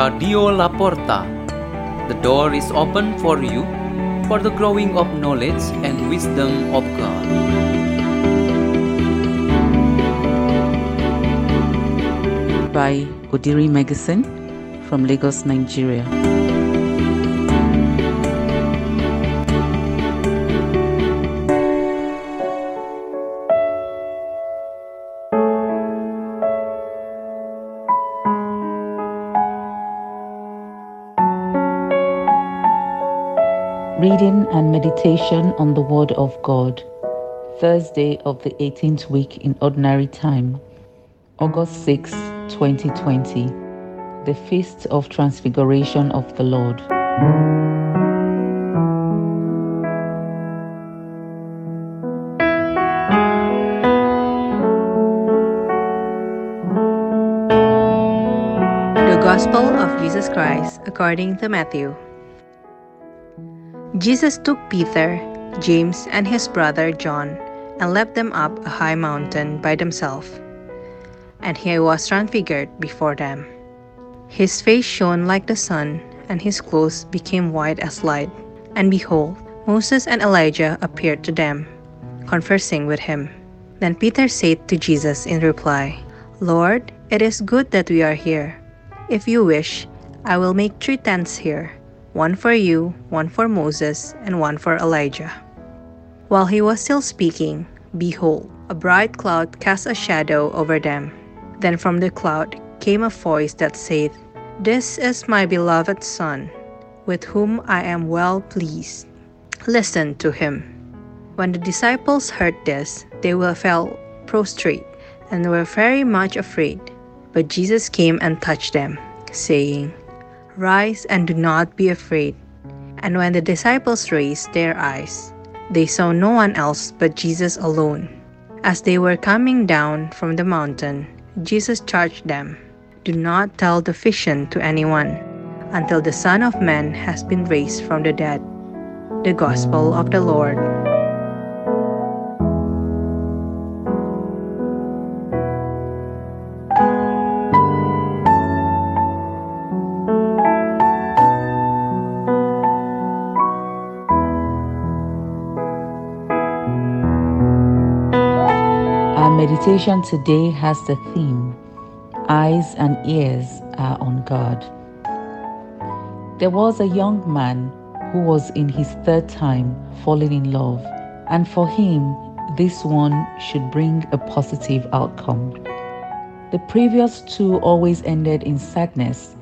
Radio La Porta. The door is open for you for the growing of knowledge and wisdom of God. by Odiri Meggison from Lagos, Nigeria. Reading and meditation on the Word of God. Thursday of the 18th week in Ordinary Time. August 6, 2020. The Feast of Transfiguration of the Lord. The Gospel of Jesus Christ according to Matthew. Jesus took Peter, James, and his brother John and led them up a high mountain by themselves. And he was transfigured before them. His face shone like the sun, and his clothes became white as light. And behold, Moses and Elijah appeared to them, conversing with him. Then Peter said to Jesus in reply, Lord, it is good that we are here. If you wish, I will make three tents here one for you, one for Moses, and one for Elijah. While he was still speaking, behold, a bright cloud cast a shadow over them. Then from the cloud came a voice that said, This is my beloved Son, with whom I am well pleased. Listen to him. When the disciples heard this, they were fell prostrate and were very much afraid. But Jesus came and touched them, saying, Rise and do not be afraid. And when the disciples raised their eyes, they saw no one else but Jesus alone. As they were coming down from the mountain, Jesus charged them, Do not tell the vision to anyone until the Son of Man has been raised from the dead. The Gospel of the Lord. Meditation today has the theme Eyes and Ears are on God. There was a young man who was in his third time falling in love, and for him, this one should bring a positive outcome. The previous two always ended in sadness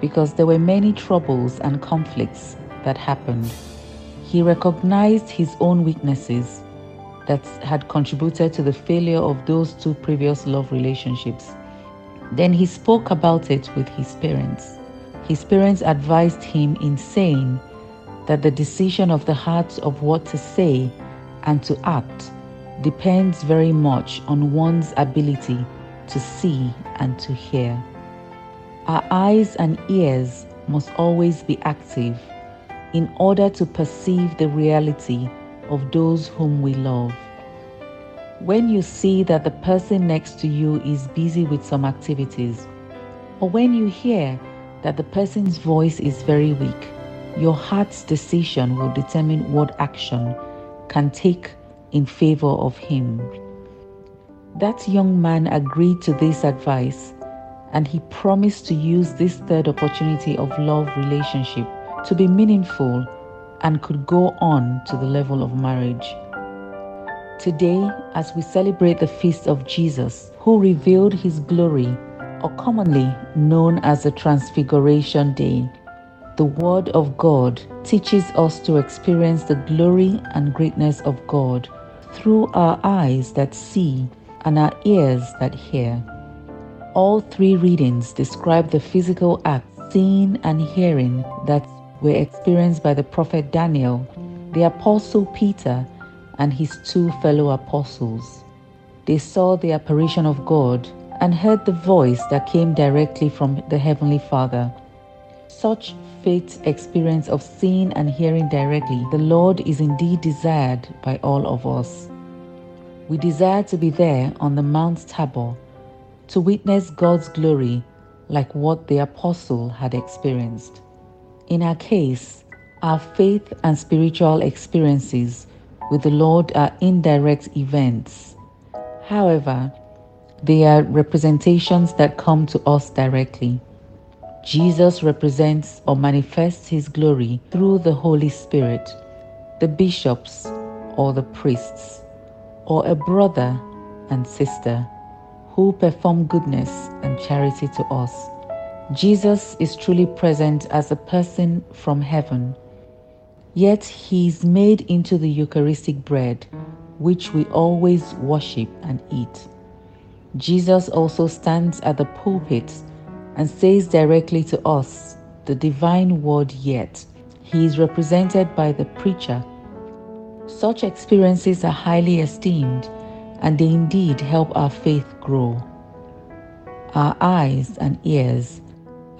because there were many troubles and conflicts that happened. He recognized his own weaknesses that had contributed to the failure of those two previous love relationships. Then he spoke about it with his parents. His parents advised him in saying that the decision of the heart of what to say and to act depends very much on one's ability to see and to hear. Our eyes and ears must always be active in order to perceive the reality of those whom we love. When you see that the person next to you is busy with some activities, or when you hear that the person's voice is very weak, your heart's decision will determine what action can take in favor of him. That young man agreed to this advice and he promised to use this third opportunity of love relationship to be meaningful and could go on to the level of marriage. Today, as we celebrate the feast of Jesus, who revealed his glory, or commonly known as the Transfiguration Day, the Word of God teaches us to experience the glory and greatness of God through our eyes that see and our ears that hear. All three readings describe the physical acts, seeing and hearing, that were experienced by the prophet Daniel, the apostle Peter, and his two fellow apostles. They saw the apparition of God and heard the voice that came directly from the Heavenly Father. Such faith experience of seeing and hearing directly, the Lord is indeed desired by all of us. We desire to be there on the Mount Tabor to witness God's glory like what the apostle had experienced. In our case, our faith and spiritual experiences with the Lord are indirect events. However, they are representations that come to us directly. Jesus represents or manifests his glory through the Holy Spirit, the bishops or the priests, or a brother and sister who perform goodness and charity to us. Jesus is truly present as a person from heaven, yet he is made into the Eucharistic bread, which we always worship and eat. Jesus also stands at the pulpit and says directly to us the divine word, yet he is represented by the preacher. Such experiences are highly esteemed and they indeed help our faith grow. Our eyes and ears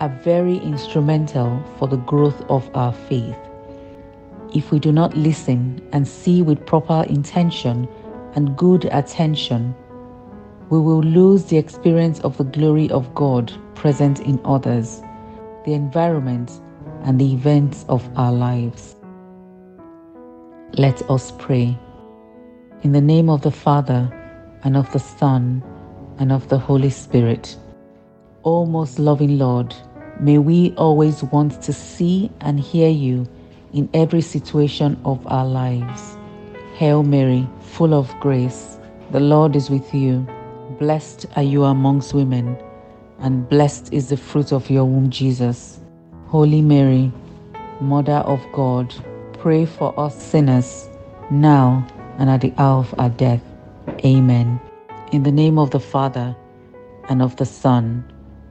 are very instrumental for the growth of our faith. If we do not listen and see with proper intention and good attention, we will lose the experience of the glory of God present in others, the environment, and the events of our lives. Let us pray. In the name of the Father, and of the Son, and of the Holy Spirit. O most loving Lord, may we always want to see and hear you in every situation of our lives. Hail Mary, full of grace, the Lord is with you. Blessed are you amongst women, and blessed is the fruit of your womb, Jesus. Holy Mary, Mother of God, pray for us sinners, now and at the hour of our death. Amen. In the name of the Father, and of the Son,